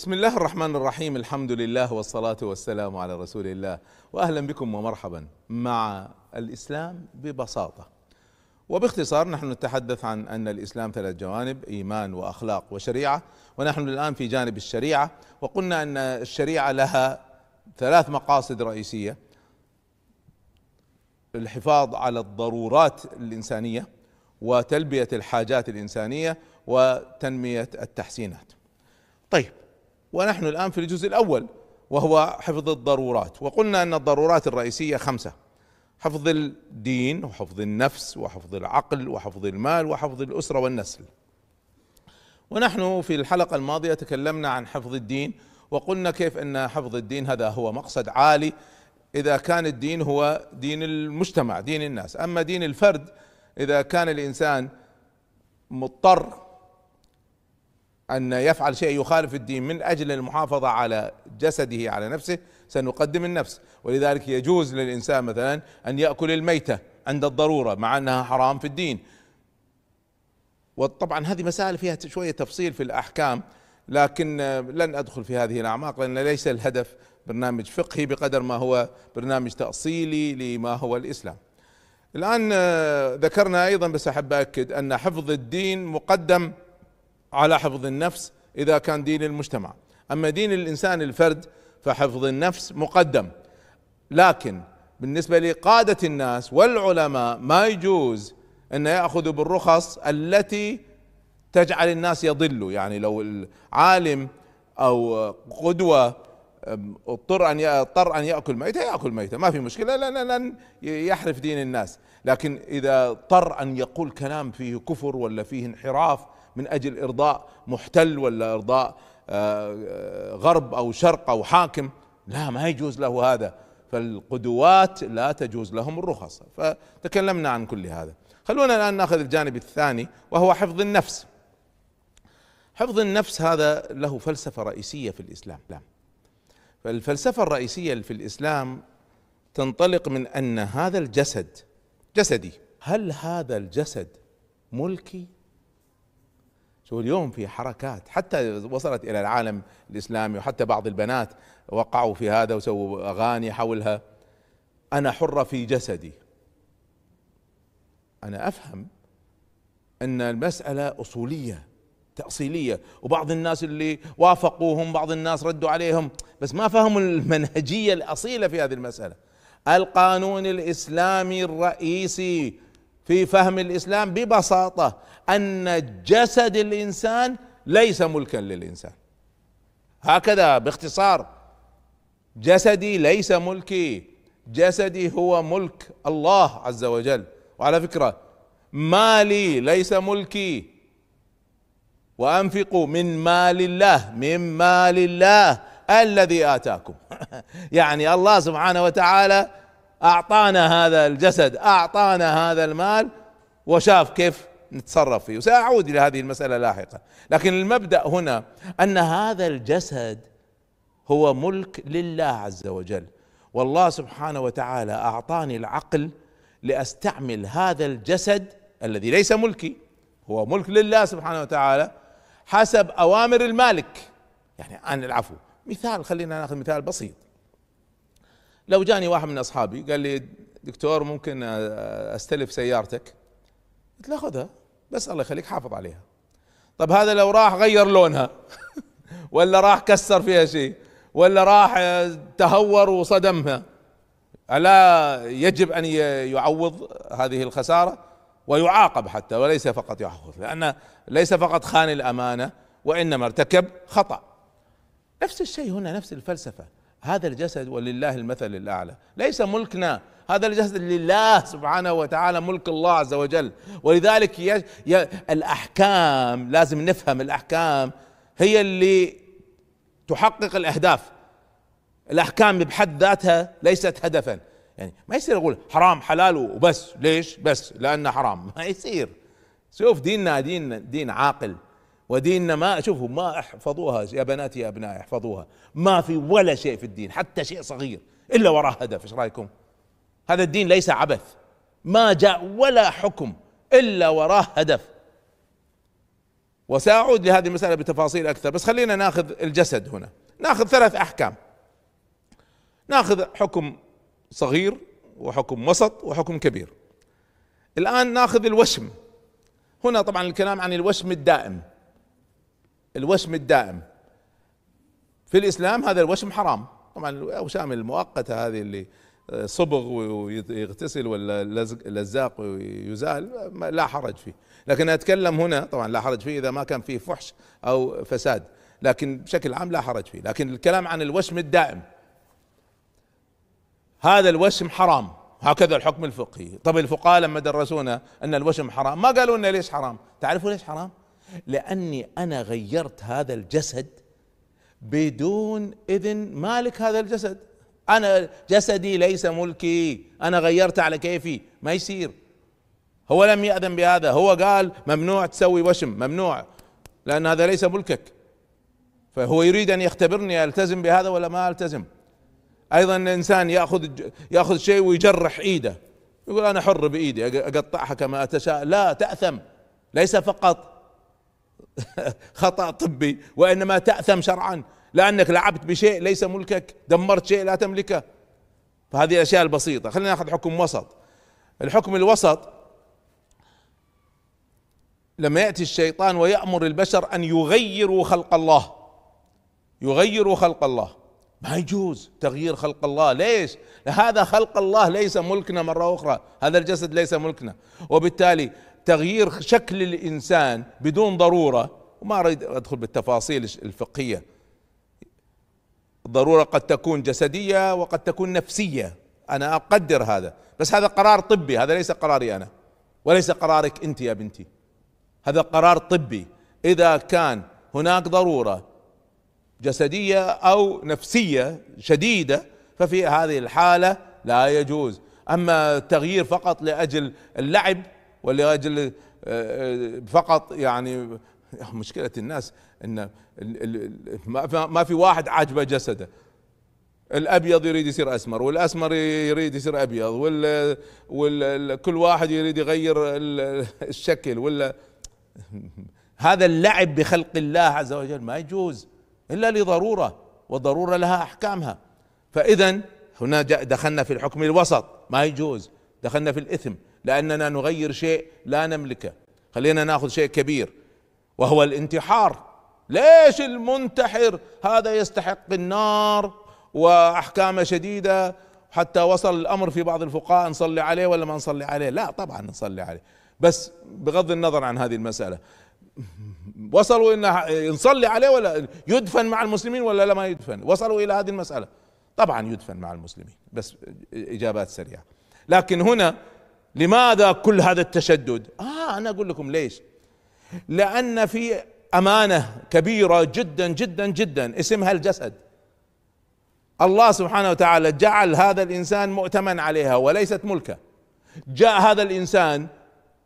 بسم الله الرحمن الرحيم الحمد لله والصلاة والسلام على رسول الله واهلا بكم ومرحبا مع الاسلام ببساطة وباختصار نحن نتحدث عن ان الاسلام ثلاث جوانب ايمان واخلاق وشريعة ونحن الان في جانب الشريعة وقلنا ان الشريعة لها ثلاث مقاصد رئيسية الحفاظ على الضرورات الانسانية وتلبية الحاجات الانسانية وتنمية التحسينات طيب ونحن الآن في الجزء الأول وهو حفظ الضرورات. وقلنا أن الضرورات الرئيسية خمسة حفظ الدين وحفظ النفس وحفظ العقل وحفظ المال وحفظ الأسرة والنسل. ونحن في الحلقة الماضية تكلمنا عن حفظ الدين وقلنا كيف أن حفظ الدين هذا هو مقصد عالي. إذا كان الدين هو دين المجتمع دين الناس. أما دين الفرد إذا كان الإنسان مضطر أن يفعل شيء يخالف الدين من أجل المحافظة على جسده على نفسه سنقدم النفس ولذلك يجوز للإنسان مثلا أن يأكل الميتة عند الضرورة مع أنها حرام في الدين وطبعا هذه مسائل فيها شوية تفصيل في الأحكام لكن لن أدخل في هذه الأعماق لأن ليس الهدف برنامج فقهي بقدر ما هو برنامج تأصيلي لما هو الإسلام. الآن ذكرنا أيضا بس أحب اكد أن حفظ الدين مقدم على حفظ النفس إذا كان دين المجتمع. أما دين الإنسان الفرد فحفظ النفس مقدم. لكن بالنسبة لقادة الناس والعلماء ما يجوز أن ياخذوا بالرخص التي تجعل الناس يضلوا. يعني لو العالم أو قدوة اضطر أن اضطر أن يأكل ميتة يأكل ميتة ما في مشكلة لن لن يحرف دين الناس. لكن إذا اضطر أن يقول كلام فيه كفر ولا فيه انحراف من أجل إرضاء محتل ولا إرضاء آه، غرب أو شرق أو حاكم. لا ما يجوز له هذا. فالقدوات لا تجوز لهم الرخص. فتكلمنا عن كل هذا. خلونا الآن نأخذ الجانب الثاني وهو حفظ النفس. حفظ النفس هذا له فلسفة رئيسية في الإسلام. لا. فالفلسفة الرئيسية في الإسلام تنطلق من أن هذا الجسد جسدي هل هذا الجسد ملكي؟ شو اليوم في حركات حتى وصلت إلى العالم الإسلامي وحتى بعض البنات وقعوا في هذا وسووا أغاني حولها. أنا حرة في جسدي. أنا أفهم أن المسألة أصولية تأصيلية وبعض الناس اللي وافقوهم بعض الناس ردوا عليهم بس ما فهموا المنهجية الأصيلة في هذه المسألة. القانون الإسلامي الرئيسي في فهم الإسلام ببساطة أن جسد الإنسان ليس ملكا للإنسان. هكذا باختصار جسدي ليس ملكي جسدي هو ملك الله عز وجل. وعلى فكرة مالي ليس ملكي. وأنفقوا من مال الله من مال الله الذي آتاكم. يعني الله سبحانه وتعالى أعطانا هذا الجسد أعطانا هذا المال وشاف كيف نتصرف فيه. وسأعود إلى هذه المسألة لاحقا. لكن المبدأ هنا أن هذا الجسد هو ملك لله عز وجل. والله سبحانه وتعالى أعطاني العقل لأستعمل هذا الجسد الذي ليس ملكي هو ملك لله سبحانه وتعالى حسب أوامر المالك. يعني عن العفو مثال خلينا ناخذ مثال بسيط. لو جاني واحد من أصحابي قال لي دكتور ممكن أستلف سيارتك؟ قلت له خذها بس الله يخليك حافظ عليها. طب هذا لو راح غير لونها؟ ولا راح كسر فيها شيء؟ ولا راح تهور وصدمها؟ ألا يجب أن يعوض هذه الخسارة؟ ويعاقب حتى وليس فقط يعوض لأن ليس فقط خان الأمانة وإنما ارتكب خطأ. نفس الشيء هنا نفس الفلسفة. هذا الجسد ولله المثل الأعلى. ليس ملكنا. هذا الجسد لله سبحانه وتعالى ملك الله عز وجل. ولذلك ي... ي... الأحكام لازم نفهم الأحكام. هي اللي تحقق الأهداف. الأحكام بحد ذاتها ليست هدفا. يعني ما يصير أقول حرام حلال وبس. ليش؟ بس. لأنه حرام. ما يصير. شوف ديننا دين دين عاقل. وديننا ما شوفوا ما احفظوها يا بناتي يا أبنائي احفظوها. ما في ولا شيء في الدين حتى شيء صغير إلا وراه هدف إيش رأيكم؟ هذا الدين ليس عبث ما جاء ولا حكم إلا وراه هدف. وسأعود لهذه المسألة بتفاصيل أكثر بس خلينا ناخذ الجسد هنا. ناخذ ثلاث أحكام. ناخذ حكم صغير وحكم وسط وحكم كبير. الآن ناخذ الوشم. هنا طبعا الكلام عن الوشم الدائم. الوشم الدائم. في الإسلام هذا الوشم حرام. طبعا الأوشام المؤقتة هذه اللي صبغ ويغتسل ولا لزاق ويزال لا حرج فيه. لكن أتكلم هنا طبعا لا حرج فيه إذا ما كان فيه فحش أو فساد. لكن بشكل عام لا حرج فيه. لكن الكلام عن الوشم الدائم هذا الوشم حرام. هكذا الحكم الفقهي. طب الفقهاء لما درسونا أن الوشم حرام ما قالوا لنا ليش حرام؟ تعرفوا ليش حرام؟ لأني أنا غيرت هذا الجسد بدون إذن مالك هذا الجسد. أنا جسدي ليس ملكي. أنا غيرت على كيفي. ما يصير. هو لم يأذن بهذا. هو قال ممنوع تسوي وشم. ممنوع. لأن هذا ليس ملكك. فهو يريد أن يختبرني ألتزم بهذا ولا ما ألتزم؟ أيضا الإنسان يأخذ يأخذ شيء ويجرح إيده. يقول أنا حر بإيدي أقطعها كما أتشاء. لا تأثم. ليس فقط. خطأ طبي وإنما تأثم شرعا لأنك لعبت بشيء ليس ملكك دمرت شيء لا تملكه. فهذه الأشياء البسيطة. خلينا نأخذ حكم وسط. الحكم الوسط لما يأتي الشيطان ويأمر البشر أن يغيروا خلق الله. يغيروا خلق الله. ما يجوز تغيير خلق الله. ليش؟ هذا خلق الله ليس ملكنا مرة أخرى. هذا الجسد ليس ملكنا. وبالتالي تغيير شكل الإنسان بدون ضرورة. وما أريد أدخل بالتفاصيل الفقهية. الضروره قد تكون جسدية وقد تكون نفسية. أنا أقدر هذا. بس هذا قرار طبي. هذا ليس قراري أنا. وليس قرارك أنت يا بنتي. هذا قرار طبي. إذا كان هناك ضرورة جسدية أو نفسية شديدة ففي هذه الحالة لا يجوز. أما التغيير فقط لأجل اللعب ولأجل آه، آه، فقط يعني مشكلة الناس إن ما في واحد عاجبه جسده. الأبيض يريد يصير أسمر والأسمر يريد يصير أبيض وال. كل واحد يريد يغير الشكل ولا هذا اللعب بخلق الله عز وجل ما يجوز إلا لضرورة والضرورة لها أحكامها. فاذا هنا دخلنا في الحكم الوسط ما يجوز. دخلنا في الإثم. لأننا نغير شيء لا نملكه. خلينا ناخذ شيء كبير وهو الانتحار. ليش المنتحر؟ هذا يستحق النار واحكامه شديدة. حتى وصل الأمر في بعض الفقهاء نصلي عليه ولا ما نصلي عليه؟ لا طبعا نصلي عليه. بس بغض النظر عن هذه المسألة وصلوا ان نصلي عليه ولا يدفن مع المسلمين ولا لا ما يدفن؟ وصلوا إلى هذه المسألة. طبعا يدفن مع المسلمين بس إجابات سريعة. لكن هنا لماذا كل هذا التشدد؟ آه أنا أقول لكم ليش. لأن في أمانة كبيرة جدا جدا جدا اسمها الجسد. الله سبحانه وتعالى جعل هذا الإنسان مؤتمن عليها وليست ملكه. جاء هذا الإنسان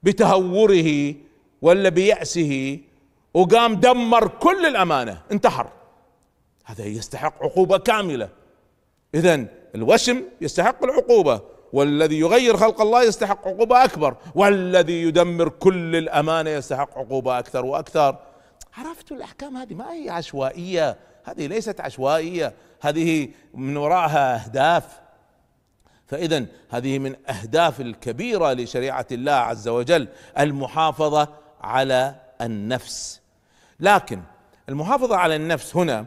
بتهوره ولا بيأسه وقام دمر كل الأمانة انتحر. هذا يستحق عقوبة كاملة. إذا الوشم يستحق العقوبة. والذي يغير خلق الله يستحق عقوبة أكبر والذي يدمر كل الأمانة يستحق عقوبة أكثر وأكثر. عرفتوا الأحكام هذه؟ ما هي عشوائية؟ هذه ليست عشوائية هذه من وراءها أهداف. فاذا هذه من أهداف الكبيرة لشريعة الله عز وجل المحافظة على النفس. لكن المحافظة على النفس هنا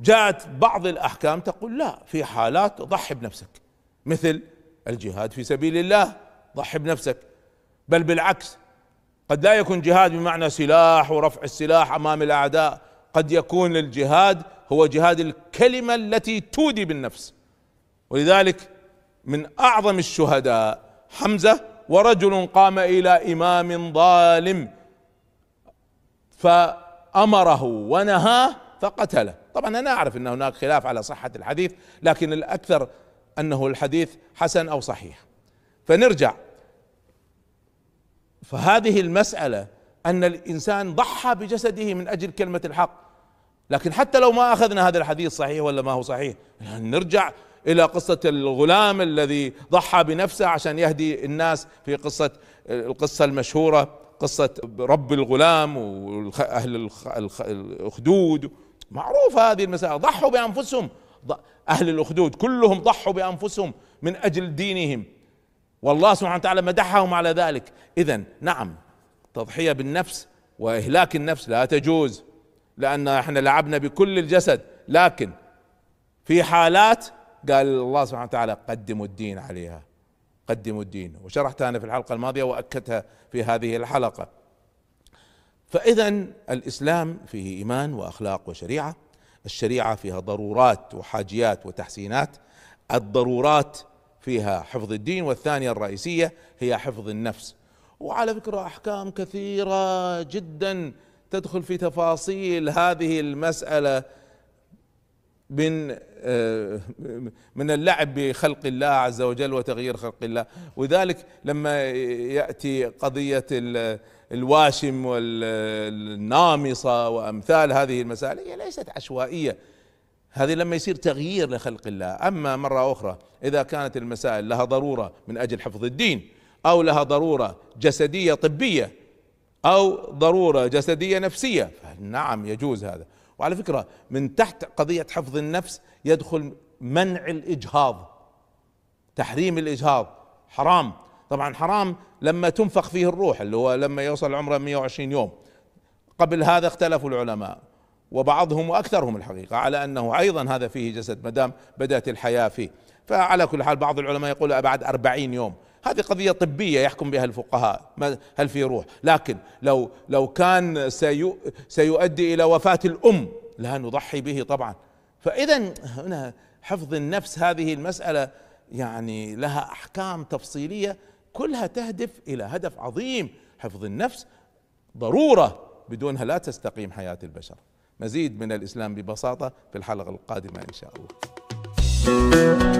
جاءت بعض الأحكام تقول لا في حالات ضحي بنفسك. مثل الجهاد في سبيل الله ضحي بنفسك. بل بالعكس قد لا يكون جهاد بمعنى سلاح ورفع السلاح أمام الأعداء. قد يكون الجهاد هو جهاد الكلمة التي تودي بالنفس. ولذلك من أعظم الشهداء حمزة ورجل قام إلى إمام ظالم فأمره ونهاه فقتله. طبعا أنا أعرف إن هناك خلاف على صحة الحديث لكن الأكثر أنه الحديث حسن أو صحيح. فنرجع. فهذه المسألة أن الإنسان ضحى بجسده من أجل كلمة الحق. لكن حتى لو ما أخذنا هذا الحديث صحيح ولا ما هو صحيح نرجع إلى قصة الغلام الذي ضحى بنفسه عشان يهدي الناس في قصة القصة المشهورة قصة رب الغلام وأهل الأخدود معروفة هذه المسائل ضحوا بأنفسهم. أهل الأخدود كلهم ضحوا بأنفسهم من أجل دينهم. والله سبحانه وتعالى مدحهم على ذلك. إذا نعم تضحية بالنفس وإهلاك النفس لا تجوز لأن إحنا لعبنا بكل الجسد. لكن في حالات قال الله سبحانه وتعالى قدموا الدين عليها. قدموا الدين. وشرحتها أنا في الحلقة الماضية وأكدتها في هذه الحلقة. فاذا الإسلام فيه إيمان وأخلاق وشريعة. الشريعة فيها ضرورات وحاجيات وتحسينات الضرورات فيها حفظ الدين والثانية الرئيسية هي حفظ النفس. وعلى فكرة أحكام كثيرة جدا تدخل في تفاصيل هذه المسألة. من آه، من اللعب بخلق الله عز وجل وتغيير خلق الله. وذلك لما يأتي قضية الواشم والنامصة وأمثال هذه المسائل هي ليست عشوائية. هذه لما يصير تغيير لخلق الله. أما مرة أخرى إذا كانت المسائل لها ضرورة من أجل حفظ الدين أو لها ضرورة جسدية طبية أو ضرورة جسدية نفسية نعم يجوز هذا. وعلى فكرة من تحت قضية حفظ النفس يدخل منع الإجهاض. تحريم الإجهاض. حرام. طبعا حرام لما تنفخ فيه الروح اللي هو لما يوصل عمره 120 يوم. قبل هذا اختلفوا العلماء وبعضهم وأكثرهم الحقيقة على أنه أيضا هذا فيه جسد ما دام بدأت الحياة فيه. فعلى كل حال بعض العلماء يقول بعد أربعين يوم. هذه قضية طبية يحكم بها الفقهاء هل في روح؟ لكن لو لو كان سيؤدي إلى وفاة الأم لا نضحي به طبعا. فإذا هنا حفظ النفس هذه المسألة يعني لها أحكام تفصيلية كلها تهدف إلى هدف عظيم. حفظ النفس ضرورة بدونها لا تستقيم حياة البشر. مزيد من الإسلام ببساطة في الحلقة القادمة إن شاء الله.